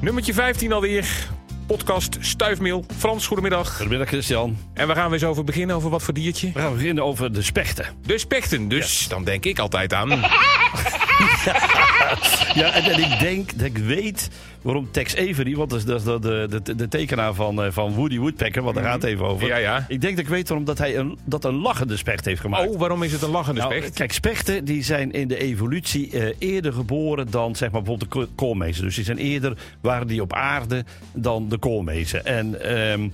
Nummertje 15 alweer. Podcast Stuifmeel. Frans, goedemiddag. Goedemiddag Christian. En we gaan weer eens over beginnen. Over wat voor diertje? We gaan beginnen over de spechten. De spechten. Dus dan denk ik altijd aan... Ja, en, en ik denk dat ik weet waarom Tex Avery, want dat is, dat is de, de, tekenaar van, eh, van Woody Woodpecker, want daar gaat het even over. Ja, ja. Ik denk dat ik weet waarom dat hij een, dat een lachende specht heeft gemaakt. Oh, waarom is het een lachende Nou, specht? kijk, spechten die zijn in de evolutie eh, eerder geboren dan zeg maar, bijvoorbeeld de ko- koolmezen. Dus die zijn eerder, waren die op aarde dan de koolmezen. En ehm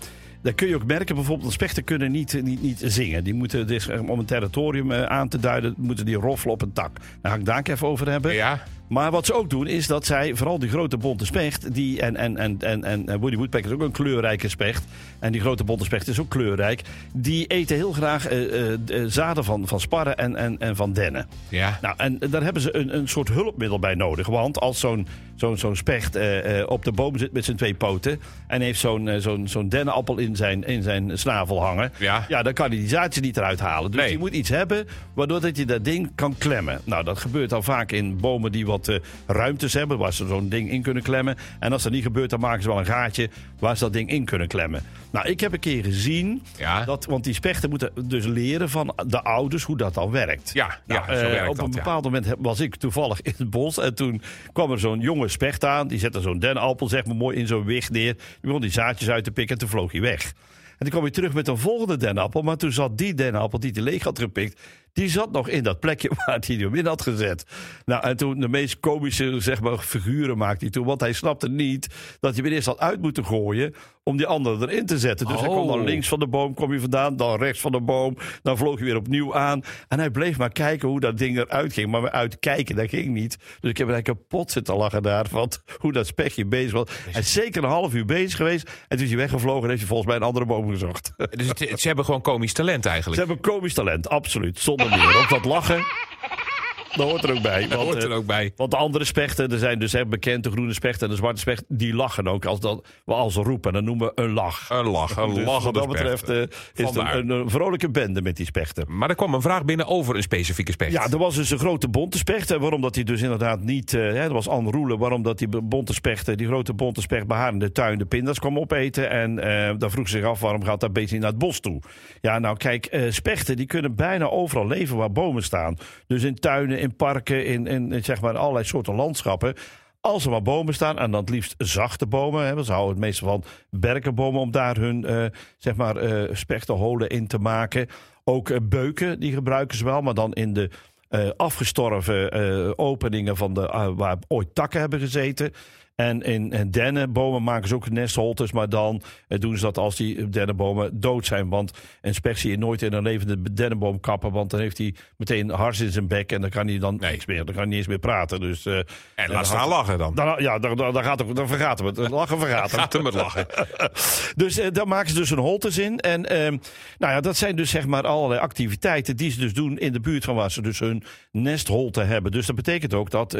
dat kun je ook merken, bijvoorbeeld, spechten kunnen niet, niet, niet zingen. Die moeten, dus, eh, om een territorium eh, aan te duiden, moeten die roffelen op een tak. Daar ga ik daar even over hebben. Ja. Maar wat ze ook doen, is dat zij, vooral die grote bonte specht, die, en, en, en, en, en Woody Woodpecker is ook een kleurrijke specht, en die grote bonte specht is ook kleurrijk, die eten heel graag eh, eh, eh, zaden van, van sparren en, en, en van dennen. Ja. Nou, en daar hebben ze een, een soort hulpmiddel bij nodig. Want als zo'n zo'n zo'n specht op de boom zit met zijn twee poten. en heeft zo'n zo'n zo'n dennenappel in zijn, in zijn snavel hangen. Ja. dan kan hij die zaadjes niet eruit halen. Dus Nee. je moet iets hebben waardoor dat je dat ding kan klemmen. Nou, dat gebeurt al vaak in bomen die wat eh, ruimtes hebben. waar ze zo'n ding in kunnen klemmen. En als dat niet gebeurt, dan maken ze wel een gaatje waar ze dat ding in kunnen klemmen. Nou, ik heb een keer gezien. Ja. Dat, want die spechten moeten dus leren van de ouders hoe dat dan werkt. Ja, Nou, ja, zo eh, werkt op dat, een ja. bepaald moment was ik toevallig in het bos. En toen kwam er zo'n jonge specht aan. Die zette zo'n dennenappel zeg maar, mooi in zo'n wicht neer. Die begon die zaadjes uit te pikken en toen vloog hij weg. En toen kwam hij terug met een volgende dennenappel. Maar toen zat die dennenappel die hij leeg had gepikt... die zat nog in dat plekje waar hij hem in had gezet. Nou, en toen de meest komische zeg maar, figuren maakte hij toen. Want hij snapte niet dat je hem eerst had uit moeten gooien... om die andere erin te zetten. Dus hij kwam dan Oh. links van de boom, kwam hij vandaan. Dan rechts van de boom. Dan vloog hij weer opnieuw aan. En hij bleef maar kijken hoe dat ding eruit ging. Maar uitkijken, dat ging niet. Dus ik heb er eigenlijk kapot zitten lachen daar. Want hoe dat spechtje bezig was. Hij is zeker een half uur bezig geweest. En toen is hij weggevlogen en heeft hij volgens mij een andere boom gezocht. Dus het- ze hebben gewoon komisch talent Ze eigenlijk. hebben komisch talent, absoluut. Zonder meer. Ook dat lachen. Dat hoort er ook bij. Dat want, hoort er eh, ook bij. Want de andere spechten, er zijn dus hè, bekend de groene specht en de zwarte specht, die lachen ook als, dat, als ze roepen. Dan noemen we een lach. Een lach, een Dus lach wat dat betreft eh, is het een, vrolijke bende met die spechten. Maar er kwam een vraag binnen over een specifieke specht. Ja, er was dus een grote bonte specht. En waarom dat hij dus inderdaad niet... eh, hè, dat was Anne Roelen. Waarom dat die bonte specht, die grote bonte specht... bij haar in de tuin de pindas kwam opeten. En dan vroeg ze zich af, waarom gaat dat beestje niet naar het bos toe? Ja, nou kijk, spechten die kunnen bijna overal leven waar bomen staan. Dus in tuinen, in parken, in, in, zeg maar allerlei soorten landschappen... Als er maar bomen staan, en dan het liefst zachte bomen. Hè, want ze houden het meestal van berkenbomen om daar hun eh, zeg maar, eh, spechtenholen in te maken. Ook eh, beuken, die gebruiken ze wel, maar dan in de afgestorven openingen van de, waar ooit takken hebben gezeten. En in eh, dennenbomen maken ze ook nestholtes, maar dan eh, doen ze dat als die dennenbomen dood zijn. Want een zie je nooit in een levende dennenboom kappen, want dan heeft hij meteen hars in zijn bek en dan kan hij dan Nee. niks meer. Dan kan hij niet eens meer praten. Dus, eh, En dan laat staan gaat- lachen dan. dan, ja, dan, dan, dan, gaat het, dan vergaat hem het. Lachen vergaat hem. Gaat hem het lachen. Dus eh, daar maken ze dus een holtes in. En ehm, nou ja, dat zijn dus zeg maar allerlei activiteiten die ze dus doen in de buurt van waar ze dus hun nestholte hebben. Dus dat betekent ook dat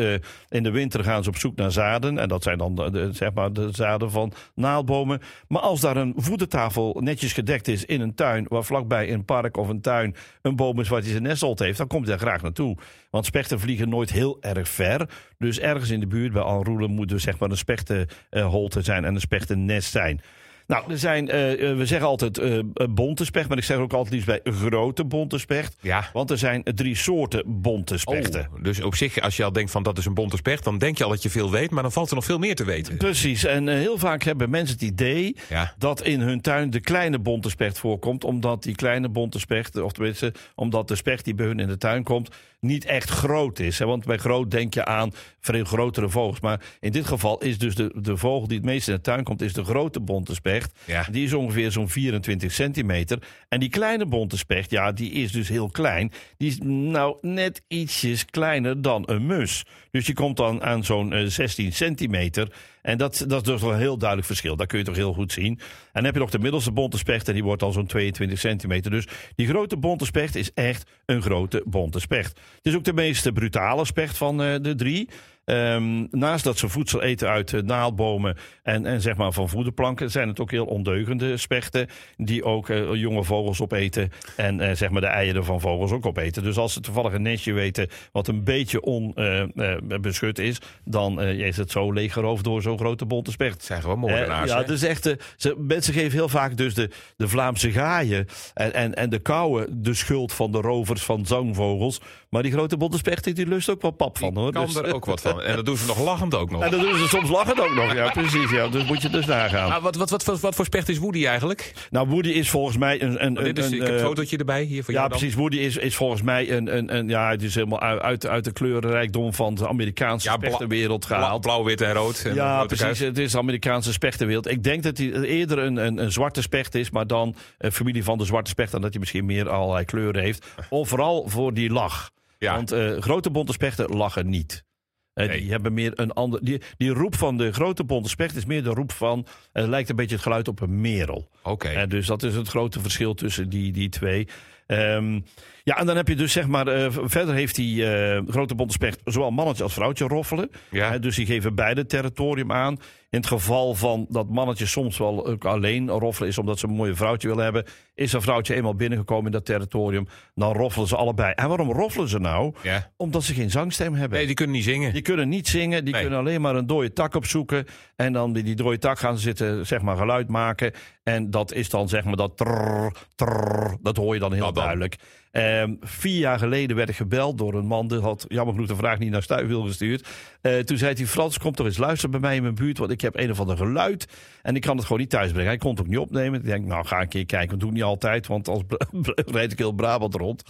in de winter gaan ze op zoek naar zaden. En dat zijn dan de, de- zeg maar de zaden van naaldbomen. Maar als daar een voedertafel netjes gedekt is in een tuin, waar vlakbij een park of een tuin een boom is waar hij zijn nestholte heeft, dan komt hij daar graag naartoe. Want spechten vliegen nooit heel erg ver. Dus ergens in de buurt bij Alroelen moet dus zeg maar een spechtenholte zijn en een spechtennest zijn. Nou, er zijn, eh, eh, we zeggen altijd eh bonte specht, maar ik zeg ook altijd liefst bij grote bonte specht. Ja. Want er zijn drie soorten bonte spechten. Oh, dus op zich, als je al denkt van dat is een bonte specht, dan denk je al dat je veel weet, maar dan valt er nog veel meer te weten. Precies, en heel vaak hebben mensen het idee Ja. dat in hun tuin de kleine bonte specht voorkomt. Omdat die kleine bonte specht, of tenminste, omdat de specht die bij hun in de tuin komt, niet echt groot is. Hè? Want bij groot denk je aan veel grotere vogels. Maar in dit geval is dus de, de vogel die het meest in de tuin komt, is de grote bonte specht. Ja. Die is ongeveer zo'n 24 centimeter. En die kleine bonte specht, ja, die is dus heel klein. Die is nou net ietsjes kleiner dan een mus. Dus je komt dan aan zo'n eh, 16 centimeter. En dat, dat is dus wel een heel duidelijk verschil. Dat kun je toch heel goed zien. En dan heb je nog de middelste bonte specht. En die wordt al zo'n 22 centimeter. Dus die grote bonte specht is echt een grote bonte specht. Het is ook de meest brutale specht van eh, de drie. Ehm, naast dat ze voedsel eten uit uh, naaldbomen en, en zeg maar van voederplanken, zijn het ook heel ondeugende spechten die ook uh, jonge vogels opeten en uh, zeg maar de eieren van vogels ook opeten. Dus als ze toevallig een nestje weten wat een beetje onbeschut is, dan is het zo leeggeroofd door zo'n grote bonte specht. Het zijn gewoon moordenaars. ja, dus echt, ze, mensen geven heel vaak dus de, de Vlaamse gaaien en, en, en de kauwen de schuld van de rovers van zangvogels. Maar die grote bonte specht die lust ook wel pap van hoor. kan dus, er ook wat van. En dat doen ze nog lachend ook nog. En dat doen ze soms lachend ook nog, ja precies. Ja. Dus moet je dus nagaan. Ah, wat, wat, wat, wat, wat voor specht is Woody eigenlijk? Nou, Woody is volgens mij een... een, oh, dit is, een, ik heb een eh, fotootje erbij hier voor ja, jou dan. precies. Woody is, is volgens mij een, een, een... Ja, het is helemaal uit, uit de kleurenrijkdom van de Amerikaanse Ja, spechtenwereld Blauw, gehaald. blauw, wit en rood. En Ja, precies. Het is de Amerikaanse spechtenwereld. Ik denk dat hij eerder een, een, een zwarte specht is, maar dan een familie van de zwarte specht. En dat hij misschien meer allerlei kleuren heeft. Of vooral voor die lach. Ja. Want eh, grote bonte spechten lachen niet. Eh, Nee. Die hebben meer een ander. Die, die roep van de grote bonte specht is meer de roep van. eh, lijkt een beetje het geluid op een merel. Oké. Eh, dus dat is het grote verschil tussen die, die twee. Ehm, ja, en dan heb je dus zeg maar. eh, verder heeft die eh, grote bonte zowel mannetje als vrouwtje roffelen. Ja. Dus die geven beide territorium aan. In het geval van dat mannetje soms wel ook alleen roffelen is omdat ze een mooie vrouwtje willen hebben. Is een vrouwtje eenmaal binnengekomen in dat territorium, dan roffelen ze allebei. En waarom roffelen ze nou? Ja. Omdat ze geen zangstem hebben. Nee, die kunnen niet zingen. Die kunnen niet zingen, die Nee. kunnen alleen maar een dode tak opzoeken. En dan bij die dode tak gaan ze zitten, zeg maar, geluid maken. En dat is dan, zeg maar, dat trrr, trrr, dat hoor je dan heel dan. duidelijk. Ehm, vier jaar geleden werd ik gebeld door een man, die had jammer genoeg de vraag niet naar Stuivel gestuurd. Eh, toen zei hij, Frans, kom toch eens luisteren bij mij in mijn buurt, want ik heb een of ander geluid. En ik kan het gewoon niet thuis brengen. Hij kon het ook niet opnemen. Ik denk, nou, ga een keer kijken, want doe ik niet altijd, want als rijd ik heel Brabant rond.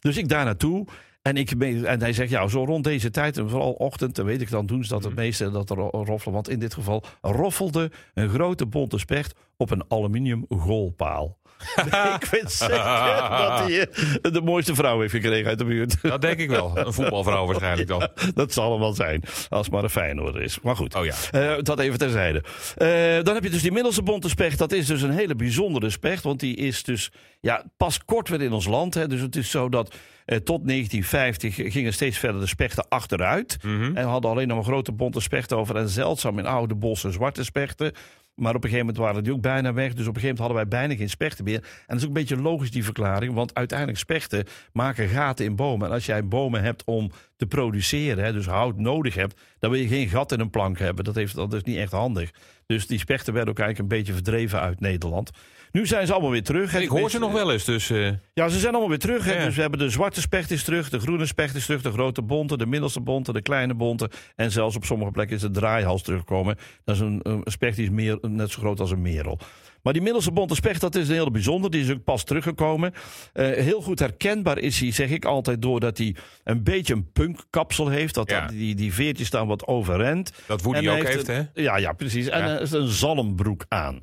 Dus ik daar naartoe. En, ik en hij zegt, ja, zo rond deze tijd, en vooral ochtend, dan weet ik dan doen ze dat het meeste dat er ro- roffelen. Want in dit geval roffelde een grote bonte specht op een aluminium goalpaal. ik vind zeker dat hij eh, de mooiste vrouw heeft gekregen uit de buurt. Dat denk ik wel. Een voetbalvrouw waarschijnlijk dan. dat zal hem wel zijn, als het maar een Feyenoorder is. Maar goed, Oh ja. eh, dat even terzijde. Eh, dan heb je dus die middelste bonte specht. Dat is dus een hele bijzondere specht. Want die is dus ja, pas kort weer in ons land. Hè. Dus het is zo dat tot 1950 gingen steeds verder de spechten achteruit. Mhm. En hadden alleen nog een grote bonte specht over. En zeldzaam in oude bossen zwarte spechten. Maar op een gegeven moment waren die ook bijna weg. Dus op een gegeven moment hadden wij bijna geen spechten meer. En dat is ook een beetje logisch, die verklaring. Want uiteindelijk spechten maken gaten in bomen. En als jij bomen hebt om te produceren, hè, dus hout nodig hebt, dan wil je geen gat in een plank hebben. Dat, heeft, dat is niet echt handig. Dus die spechten werden ook eigenlijk een beetje verdreven uit Nederland. Nu zijn ze allemaal weer terug. hè. Ik hoor ze nog wel eens, dus... eh, Ja, ze zijn allemaal weer terug. Hè? Ja. Dus we hebben de zwarte specht is terug, de groene specht is terug, de grote bonte, de middelste bonte, de kleine bonte. En zelfs op sommige plekken is de draaihals teruggekomen. Dat is een, een specht die is meer, net zo groot als een merel. Maar die middelste bonte specht, dat is een hele bijzonder. Die is ook pas teruggekomen. Eh, heel goed herkenbaar is hij, zeg ik altijd, doordat hij een beetje een punkkapsel heeft. Dat Ja. dat- die, die veertjes staan wat overend. dat Woody ook heeft, hè? Ja, ja, precies. En hij heeft een zalmbroek aan.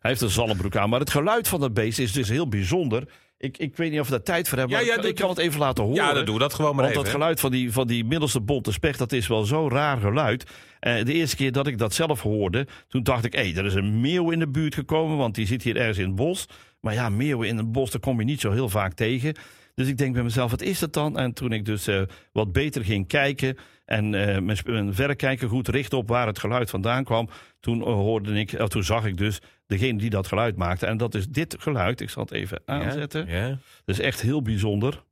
Hij heeft een zalmbroek aan. Maar het geluid van dat beest is dus heel bijzonder. Ik, ik weet niet of we daar tijd voor hebben. Ja, maar ja, ik, kan het even laten horen. Ja, dan doe dat gewoon maar Want even. dat geluid van die, van die middelste bonte specht, dat is wel zo'n raar geluid. Eh, de eerste keer dat ik dat zelf hoorde, toen dacht ik, hé, er is een meeuw in de buurt gekomen, want die zit hier ergens in het bos. Maar ja, meeuwen in het bos, daar kom je niet zo heel vaak tegen. Dus ik denk bij mezelf, wat is dat dan? En toen ik dus eh, wat beter ging kijken en eh, mijn, mijn verrekijker goed richtte op waar het geluid vandaan kwam, toen, eh, hoorde ik, toen zag ik dus degene die dat geluid maakte. En dat is dit geluid. Ik zal het even aanzetten. Ja, ja. Dat is echt heel bijzonder.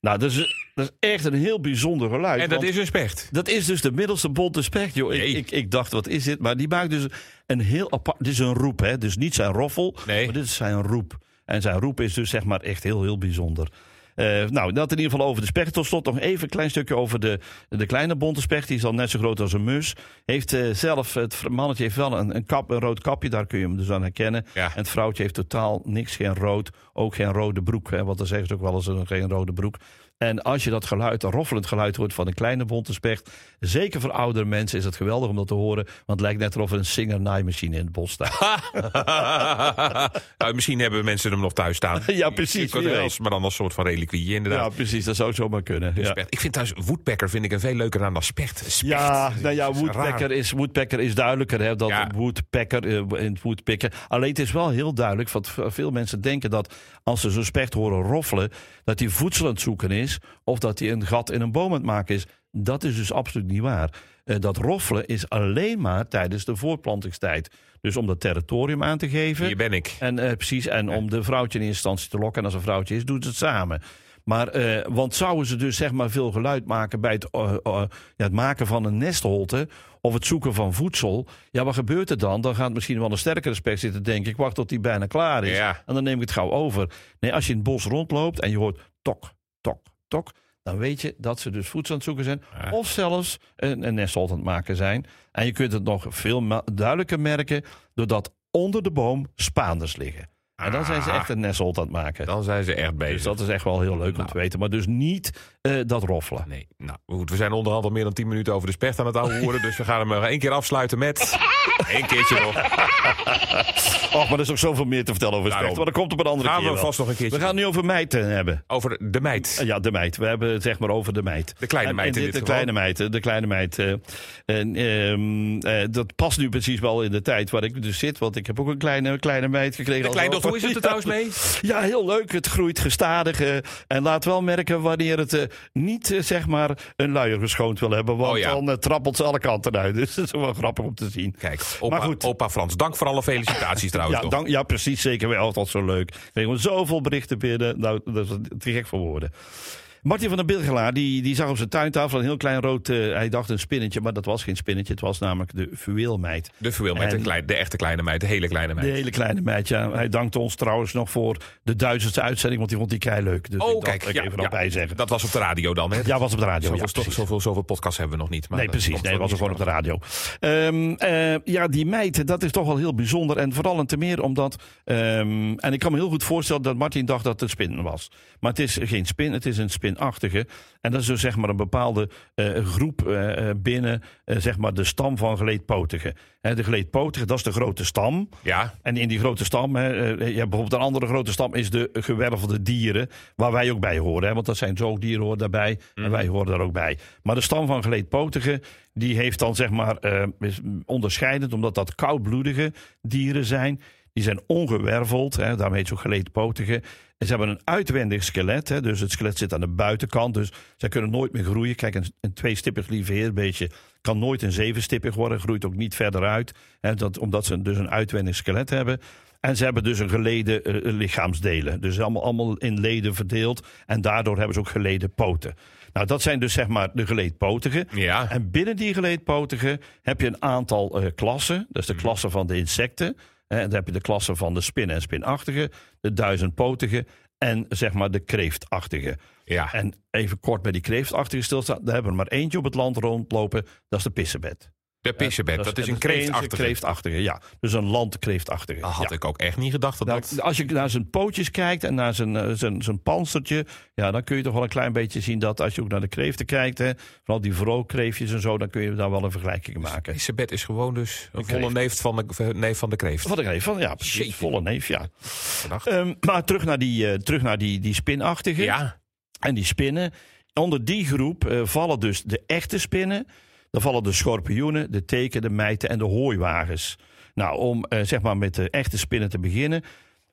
Nou, dat is, dat is echt een heel bijzonder geluid. En dat is een specht. dat is dus de middelste bonte specht, joh. Ik, Nee. ik, ik dacht, wat is dit? Maar die maakt dus een heel apart... Dit is een roep, hè. Dus niet zijn roffel, Nee. maar dit is zijn roep. En zijn roep is dus zeg maar echt heel, heel bijzonder. Eh, nou, dat in ieder geval over de specht. Tot slot nog even een klein stukje over de, de kleine bonte specht. Die is al net zo groot als een mus. Heeft eh, zelf, het mannetje heeft wel een, een, kap, een rood kapje. Daar kun je hem dus aan herkennen. Ja. En het vrouwtje heeft totaal niks, geen rood. Ook geen rode broek. Hè, want dan zeggen ze ook wel eens een, geen rode broek. En als je dat geluid, dat roffelend geluid hoort van een kleine bonte specht. Zeker voor oudere mensen is het geweldig om dat te horen. Want het lijkt net alsof er een singer-naaimachine in het bos staat. nou, misschien hebben mensen hem nog thuis staan. Ja, precies, als-. Maar dan als soort van reliquie. inderdaad. Ja, precies. Dat zou zomaar kunnen. Ja. Ik vind thuis woodpecker vind ik een veel leuker naam dan specht. Specht. Ja, nou ja, woodpecker is, woodpecker is duidelijker hè, dan Ja. woodpecker eh, in het woodpicker. Alleen het is wel heel duidelijk, want veel mensen denken dat als ze zo'n specht horen roffelen, dat hij voedsel aan het zoeken is of dat hij een gat in een boom aan het maken is. Dat is dus absoluut niet waar. Eh, dat roffelen is alleen maar tijdens de voortplantingstijd. Dus om dat territorium aan te geven. Hier ben ik. En eh, precies, en om de vrouwtje in instantie te lokken. En als een vrouwtje is, doen ze het samen. Maar, eh, want zouden ze dus zeg maar veel geluid maken bij het, ja, het maken van een nestholte of het zoeken van voedsel. Ja, wat gebeurt er dan? Dan gaat misschien wel een sterkere specht zitten denken. Ik wacht tot die bijna klaar is. Ja. En dan neem ik het gauw over. Nee, als je in het bos rondloopt en je hoort tok, tok, tok. Dan weet je dat ze dus voedsel aan het zoeken zijn. Ja. Of zelfs een, een nestholte aan het maken zijn. En je kunt het nog veel duidelijker merken. Doordat onder de boom spaanders liggen. En dan zijn ze Ah. echt een nestholte aan het maken. Dan zijn ze echt bezig. Dus dat is echt wel heel leuk om Nou. te weten. Maar dus niet eh, dat roffelen. Nee, nou goed, we zijn onderhand al meer dan 10 minuten over de specht aan het houden. dus we gaan hem nog één keer afsluiten met. Eén keertje nog. Och, maar er is ook zoveel meer te vertellen over specht. Maar dat komt op een andere Gaan keer we wel. vast nog een keertje We gaan het nu over meid hebben. over de meid. Ja, de meid. We hebben het zeg maar over de meid. De kleine En- meid en in dit de geval. kleine meid. eh, De kleine meid. eh, en, ehm, eh, dat past nu precies wel in de tijd waar ik dus zit. Want ik heb ook een kleine, kleine meid gekregen. De kleindochter, hoe is het er trouwens mee? Ja, heel leuk. Het groeit gestadig. eh, en laat wel merken wanneer het eh, niet eh, zeg maar een luier geschoond wil hebben. Want Oh ja. dan eh, trappelt ze alle kanten uit. Dus dat is wel grappig om te zien. Kijk, opa, Maar goed. opa Frans, dank voor alle felicitaties trouwens. Ja, dank, ja, precies. Zeker. Wij altijd zo leuk. We kregen zoveel berichten binnen. Nou, dat is te gek voor woorden. Martin van der Bilgelaar, die, die zag op zijn tuintafel een heel klein rood... eh, hij dacht een spinnetje, maar dat was geen spinnetje. Het was namelijk de fuweelmeid. De fuweelmeid, de, klein, de echte kleine meid, de hele kleine De meid. hele kleine meid, ja. Hij dankte ons trouwens nog voor de duizendste uitzending... want die vond hij kei leuk. Dus Oh, ik kijk, ja, even ja. bij zeggen. Dat was op de radio dan, hè? Ja, was op de radio. Zoveel, ja, zoveel, precies. zoveel, zoveel podcasts hebben we nog niet. Maar Nee, precies. Nee, dat was er gewoon op de radio. Ehm, eh, ja, die meid, dat is toch wel heel bijzonder. En vooral en te meer omdat... ehm, en ik kan me heel goed voorstellen dat Martin dacht dat het een spin was. Maar het is geen spin, het is een En dat is dus zeg maar een bepaalde eh, groep eh, eh, binnen zeg maar de stam van geleedpotigen. Hè, de geleedpotigen, dat is de grote stam. Ja, En in die grote stam, hè, eh, je hebt bijvoorbeeld een andere grote stam, is de gewervelde dieren, waar wij ook bij horen. Want dat zijn zoogdieren horen daarbij en wij horen daar ook bij. Maar de stam van geleedpotigen, die heeft dan zeg maar onderscheidend, omdat dat koudbloedige dieren zijn. Die zijn ongewerveld, hè, daarmee heet ze ook geleedpotigen. En ze hebben een uitwendig skelet, hè, dus het skelet zit aan de buitenkant. Dus zij kunnen nooit meer groeien. Kijk, een, een tweestippig lieveheerbeestje kan nooit een zevenstippig worden, groeit ook niet verder uit. Hè, dat, omdat ze dus een uitwendig skelet hebben. En ze hebben dus een geleden eh, lichaamsdelen. Dus allemaal, allemaal in leden verdeeld. En daardoor hebben ze ook geleden poten. Nou, dat zijn dus zeg maar de geleedpotigen. ja. En binnen die geleedpotigen heb je een aantal eh, klassen. Dat is de Mhm. klasse van de insecten. Eh, dan heb je de klasse van de spinnen en spinachtigen. De duizendpotigen. En zeg maar de kreeftachtigen. ja. En even kort bij die kreeftachtigen stilstaan. Daar hebben we er maar eentje op het land rondlopen. Dat is de pissebed. De pissebed, dat, is een de kreeftachtige. kreeftachtige, ja. Dus een landkreeftachtige. Dat had ja. ik ook echt niet gedacht dat Nou, dat... als je naar zijn pootjes kijkt en naar zijn, eh, zijn, zijn panstertje, ja, dan kun je toch wel een klein beetje zien dat als je ook naar de kreeften kijkt, hè, vooral die vroogkreeftjes en zo, dan kun je daar wel een vergelijking maken. Pissebed is gewoon dus een Een volle kreeft. neef van de, neef van de kreeft. Wat ik even van, ja, precies, volle neef, ja. Ehm, maar terug naar die, eh, terug naar die, die spinachtige Ja, en die spinnen. Onder die groep eh, vallen dus de echte spinnen. Dan vallen de schorpioenen, de teken, de mijten en de hooiwagens. Nou, om eh, zeg maar met de echte spinnen te beginnen.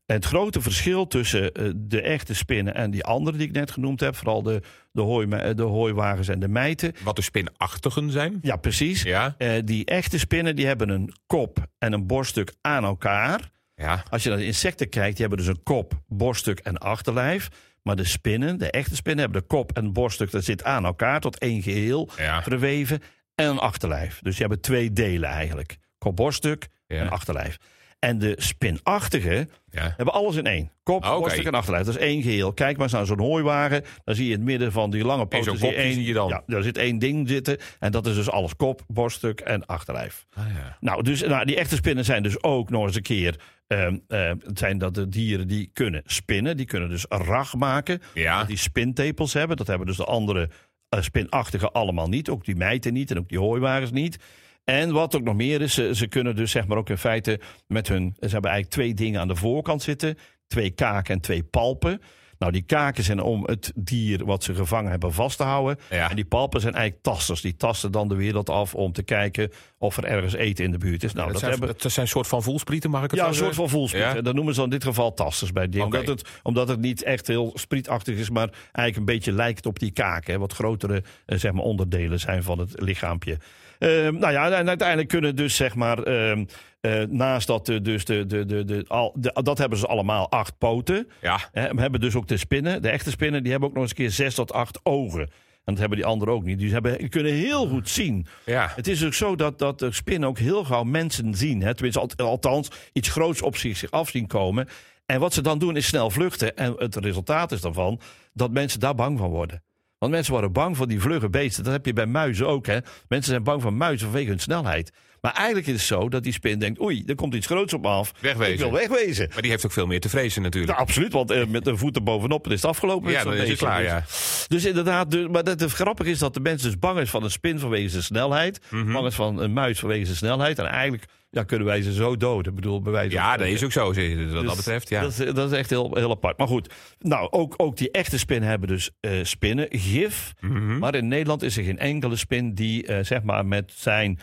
Het grote verschil tussen eh, de echte spinnen en die andere die ik net genoemd heb, vooral de, de, hooi, de hooiwagens en de mijten. wat de spinachtigen zijn. Ja, precies. Ja, Eh, die echte spinnen die hebben een kop en een borststuk aan elkaar. ja. Als je naar de insecten kijkt, die hebben dus een kop, borststuk en achterlijf. Maar de spinnen, de echte spinnen, hebben de kop en borststuk, dat zit aan elkaar tot één geheel Ja. verweven. En een achterlijf. Dus die hebben twee delen eigenlijk. Kop, borststuk Ja. en achterlijf. En de spinachtigen ja. hebben alles in één. Kop, borststuk en achterlijf. Dat is één geheel. Kijk maar eens naar zo'n hooiwagen. Dan zie je in het midden van die lange poten... zo'n zie je kopje één- zie je dan. Ja, daar zit één ding zitten. En dat is dus alles kop, borststuk en achterlijf. Ah, ja. Nou, dus, nou, die echte spinnen zijn dus ook nog eens een keer. ehm, ehm, het zijn dat de dieren die kunnen spinnen. Die kunnen dus rag maken. Ja. Die spintepels hebben. Dat hebben dus de andere eh, spinachtigen allemaal niet. Ook die mijten niet en ook die hooiwagens niet. En wat ook nog meer is, ze, ze kunnen dus zeg maar ook in feite met hun. Ze hebben eigenlijk twee dingen aan de voorkant zitten: twee kaken en twee palpen. Nou, die kaken zijn om het dier wat ze gevangen hebben vast te houden. Ja. En die palpen zijn eigenlijk tasters. Die tasten dan de wereld af om te kijken of er ergens eten in de buurt is. Nou, dat, dat zijn, hebben, dat zijn een soort van voelsprieten, mag ik het ja, een soort van zeggen? voelspriet. Ja? Dat noemen ze in dit geval tasters bij die. Omdat, het, omdat het niet echt heel sprietachtig is, maar eigenlijk een beetje lijkt op die kaken. hè. Wat grotere eh, zeg maar onderdelen zijn van het lichaampje. Ehm, nou ja, en uiteindelijk kunnen dus zeg maar. ehm, eh, naast dat, eh, dus de, de, de, de, al, de- dat hebben ze allemaal acht poten. Ja, Hè, we hebben dus ook de spinnen, de echte spinnen, die hebben ook nog eens een keer zes tot acht ogen. En dat hebben die anderen ook niet. Die, hebben, die kunnen heel goed zien. ja. Het is ook zo dat, dat de spinnen ook heel gauw mensen zien. Hè? Tenminste, alt- althans, iets groots op zich, zich af zien komen. En wat ze dan doen is snel vluchten. En het resultaat is daarvan dat mensen daar bang van worden. Want mensen worden bang voor die vlugge beesten. Dat heb je bij muizen ook. Hè? Mensen zijn bang van muizen vanwege hun snelheid. Maar eigenlijk is het zo dat die spin denkt... oei, er komt iets groots op me af. Wegwezen. Ik wil wegwezen. Maar die heeft ook veel meer te vrezen natuurlijk. Ja, absoluut, want eh, met de voeten bovenop is het afgelopen. Ja, dan is het klaar, Dus- ja. dus inderdaad, dus, maar het, het grappige is dat de mens dus bang is van een spin vanwege zijn snelheid. Mhm. Bang is van een muis vanwege zijn snelheid. En eigenlijk ja, kunnen wij ze zo doden. Ik bedoel, bij Ja, dat is ook zo, wat dat Dus betreft. Ja. Dat, is, dat is echt heel, heel apart. Maar goed, nou, ook, ook die echte spinnen hebben dus eh, spinnen, gif. Mhm. Maar in Nederland is er geen enkele spin die eh, zeg maar met zijn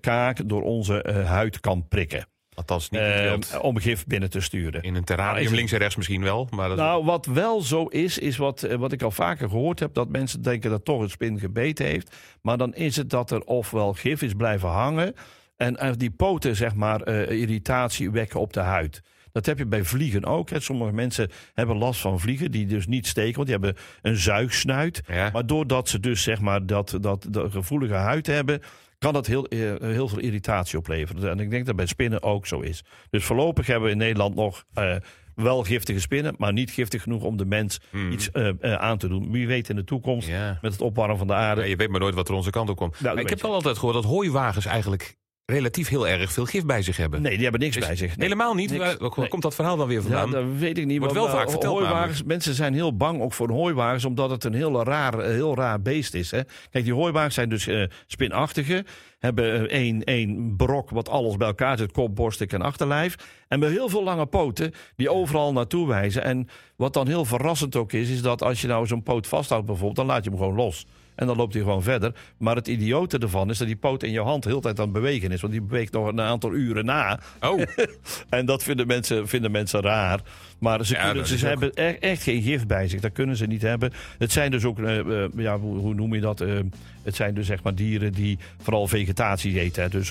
kaak door onze eh, huid kan prikken. Althans, niet Eh, om gif binnen te sturen. In een terrarium het- links en rechts misschien wel. Maar dat Nou, wat wel zo is, is wat, eh, wat ik al vaker gehoord heb: dat mensen denken dat toch een spin gebeten heeft. Maar dan is het dat er ofwel gif is blijven hangen. En eh, die poten, zeg maar, eh, irritatie wekken op de huid. Dat heb je bij vliegen ook. Hè. Sommige mensen hebben last van vliegen die dus niet steken, want die hebben een zuigsnuit. Ja. Maar doordat ze dus zeg maar dat, dat, dat gevoelige huid hebben, kan dat heel, eh, heel veel irritatie opleveren. En ik denk dat bij spinnen ook zo is. Dus voorlopig hebben we in Nederland nog eh, wel giftige spinnen, maar niet giftig genoeg om de mens iets eh, aan te doen. Wie weet in de toekomst, Hmm. Ja. met het opwarmen van de aarde. Ja, je weet maar nooit wat er onze kant op komt. Maar ik heb wel altijd gehoord dat hooiwagens eigenlijk relatief heel erg veel gif bij zich hebben. Nee, die hebben niks Dus bij zich. Nee. Helemaal niet. Waar, waar Nee. komt dat verhaal dan weer Ja, vandaan? dat weet ik niet. Wordt wel maar vaak verteld. Mensen zijn heel bang ook voor hooiwagens, omdat het een heel raar, heel raar beest is. Hè? Kijk, die hooiwagens zijn dus eh, spinachtige. Hebben eh, één, één brok wat alles bij elkaar zit, kop, borststuk en achterlijf. En met heel veel lange poten die overal naartoe wijzen. En wat dan heel verrassend ook is, is dat als je nou zo'n poot vasthoudt bijvoorbeeld, dan laat je hem gewoon los. En dan loopt hij gewoon verder. Maar het idiote ervan is dat die poot in je hand de hele tijd aan het bewegen is. Want die beweegt nog een aantal uren na. Oh, En dat vinden mensen, vinden mensen raar. Maar ze, Ja, kunnen, dat ze hebben echt geen gif bij zich. Dat kunnen ze niet hebben. Het zijn dus ook, eh, eh, ja, hoe, hoe noem je dat? Eh, het zijn dus zeg maar dieren die vooral vegetatie eten. Hè. Dus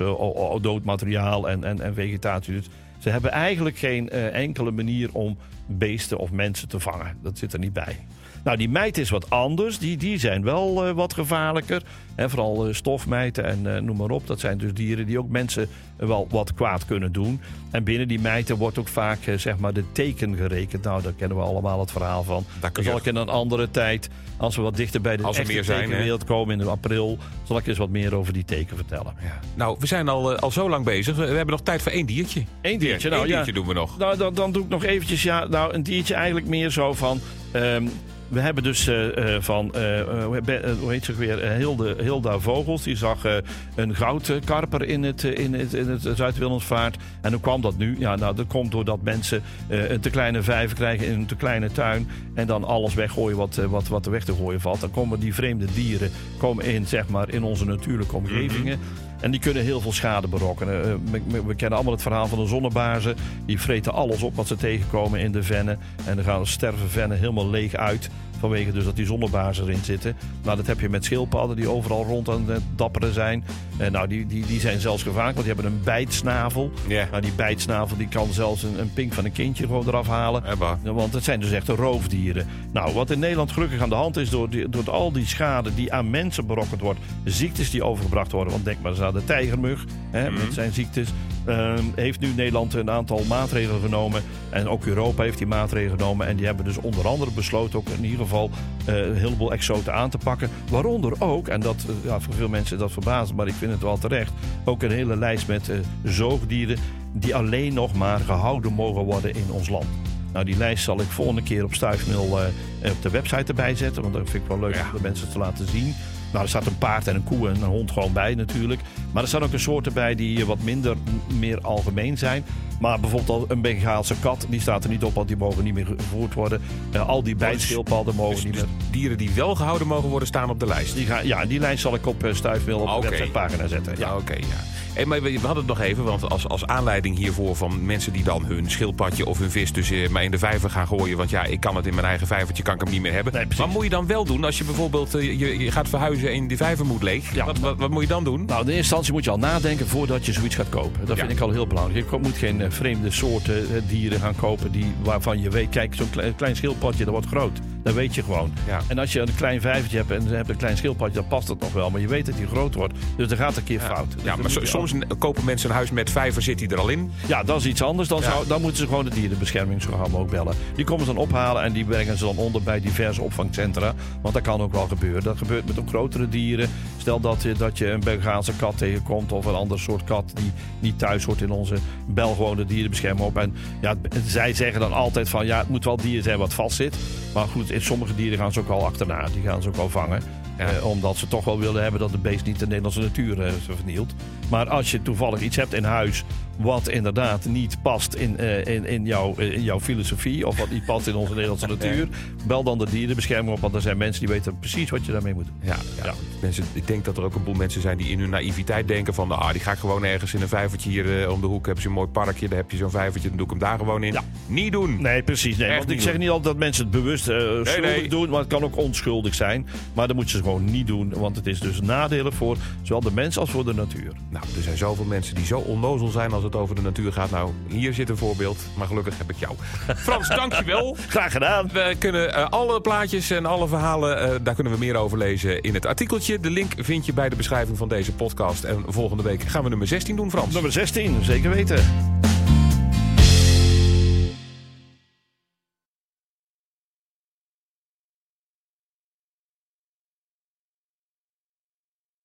dood materiaal en, en, en vegetatie. Dus ze hebben eigenlijk geen enkele manier om beesten of mensen te vangen. Dat zit er niet bij. Nou, die mijt is wat anders. Die, die zijn wel eh, wat gevaarlijker. Hè, vooral eh, stofmijten en eh, noem maar op. Dat zijn dus dieren die ook mensen wel wat kwaad kunnen doen. En binnen die mijten wordt ook vaak zeg maar de teken gerekend. Nou, daar kennen we allemaal het verhaal van. Daar kun zal ik in een andere tijd, als we wat dichter bij de Als echte meer zijn, hè? tekenwereld komen in april, zal ik eens wat meer over die teken vertellen. ja. Nou, we zijn al, al zo lang bezig. We hebben nog tijd voor één diertje. Eén diertje, Eén nou ja. diertje doen we nog. Nou, dan, dan doe ik nog eventjes, ja, nou, een diertje eigenlijk meer zo van... ehm, we hebben dus eh, eh, van, eh, hoe he- hoe heet ze weer, Hilde, Hilda Vogels. Die zag eh, een goudkarper in het, in het, in het Zuid-Willemsvaart. En hoe kwam dat nu? Ja, nou, dat komt doordat mensen een te kleine vijver krijgen in een te kleine tuin. En dan alles weggooien wat, wat, wat er weg te gooien valt. Dan komen die vreemde dieren komen in, zeg maar, in onze natuurlijke omgevingen. En die kunnen heel veel schade berokkenen. Eh, we, we- kennen allemaal het verhaal van de zonnebazen. Die vreten alles op wat ze tegenkomen in de vennen. En dan gaan sterven vennen helemaal leeg uit. Vanwege dus dat die zonnebazen erin zitten. Nou, dat heb je met schildpadden die overal rond aan het dapperen zijn. En nou, die, die, die zijn zelfs gevaarlijk, want die hebben een bijtsnavel. Ja. Nou, die bijtsnavel die kan zelfs een, een pink van een kindje gewoon eraf halen. Ja, Want het zijn dus echte roofdieren. Nou, wat in Nederland gelukkig aan de hand is door, die, door al die schade die aan mensen berokkend wordt, ziektes die overgebracht worden. Want denk maar eens aan de tijgermug hè, met zijn ziektes. ehm, heeft nu Nederland een aantal maatregelen genomen. En ook Europa heeft die maatregelen genomen. En die hebben dus onder andere besloten ook in ieder geval eh, een heleboel exoten aan te pakken. Waaronder ook, en dat eh, ja, voor veel mensen dat verbaast, maar ik vind het wel terecht, ook een hele lijst met eh, zoogdieren die alleen nog maar gehouden mogen worden in ons land. Nou, die lijst zal ik volgende keer op Stuifmeel eh, op de website erbij zetten. Want dat vind ik wel leuk Ja. om de mensen te laten zien. Nou, er staat een paard en een koe en een hond gewoon bij natuurlijk. Maar er staan ook een soorten bij die wat minder meer algemeen zijn. Maar bijvoorbeeld een Bengaalse kat, die staat er niet op, want die mogen niet meer gevoerd worden. Uh, al die bijschildpadden mogen Dus, niet dus meer. dieren die wel gehouden mogen worden, staan op de lijst. Die gaan, ja, die lijst zal ik op uh, op de websitepagina zetten. Ja. Ja, oké, ja. Hey, maar we we hadden het nog even, want als, als aanleiding hiervoor van mensen die dan hun schildpadje of hun vis dus eh, maar in de vijver gaan gooien. Want ja, ik kan het in mijn eigen vijvertje, kan ik hem niet meer hebben. Nee, wat moet je dan wel doen als je bijvoorbeeld eh, je, je gaat verhuizen en die vijver moet leeg? Ja. Wat, wat, wat moet je dan doen? Nou, in eerste instantie moet je al nadenken voordat je zoiets gaat kopen. Dat Ja. vind ik al heel belangrijk. Je moet geen eh, vreemde soorten eh, dieren gaan kopen die, waarvan je weet, kijk, zo'n klein, klein schildpadje, dat wordt groot. Dat weet je gewoon. Ja. En als je een klein vijvertje hebt en je hebt een klein schildpadje, dan past het nog wel. Maar je weet dat die groot wordt. Dus dan gaat een keer fout. Dus Ja, maar so- soms kopen mensen een huis met vijver, zit hij er al in. Ja, dat is iets anders. Dan, zou, dan moeten ze gewoon de dierenbescherming zo gauw mogelijk bellen. Die komen ze dan ophalen en die brengen ze dan onder bij diverse opvangcentra. Want dat kan ook wel gebeuren. Dat gebeurt met ook grotere dieren. Stel dat je, dat je een Belgaanse kat tegenkomt of een ander soort kat die niet thuis hoort in onze belgewone dierenbescherming op. En ja, zij zeggen dan altijd van ja, het moet wel dier zijn wat vast zit. Maar goed, in sommige dieren gaan ze ook al achterna. Die gaan ze ook al vangen. Ja. Eh, omdat ze toch wel willen hebben dat de beest niet de Nederlandse natuur eh, vernielt. Maar als je toevallig iets hebt in huis wat inderdaad niet past in, eh, in, in, jouw, eh, in jouw filosofie of wat niet past in onze Nederlandse natuur, bel dan de dierenbescherming op, want er zijn mensen die weten precies wat je daarmee moet doen. Ja, ja. Mensen, ik denk dat er ook een boel mensen zijn die in hun naïviteit denken van... ah, die ga ik gewoon ergens in een vijvertje hier eh, om de hoek. Hebben ze een mooi parkje, daar heb je zo'n vijvertje, dan doe ik hem daar gewoon in. Ja. Niet doen. Nee, precies. Nee, Echt want ik zeg niet altijd dat mensen het bewust schuldig nee. doen, maar het kan ook onschuldig zijn. Maar dat moeten ze gewoon niet doen, want het is dus nadelen voor zowel de mens als voor de natuur. Nou, er zijn zoveel mensen die zo onnozel zijn als het over de natuur gaat. Nou, hier zit een voorbeeld, maar gelukkig heb ik jou. Frans, dankjewel. Graag gedaan. We kunnen eh, alle plaatjes en alle verhalen, eh, daar kunnen we meer over lezen in het artikeltje. De link vind je bij de beschrijving van deze podcast. En volgende week gaan we nummer 16 doen, Frans. Nummer 16, zeker weten.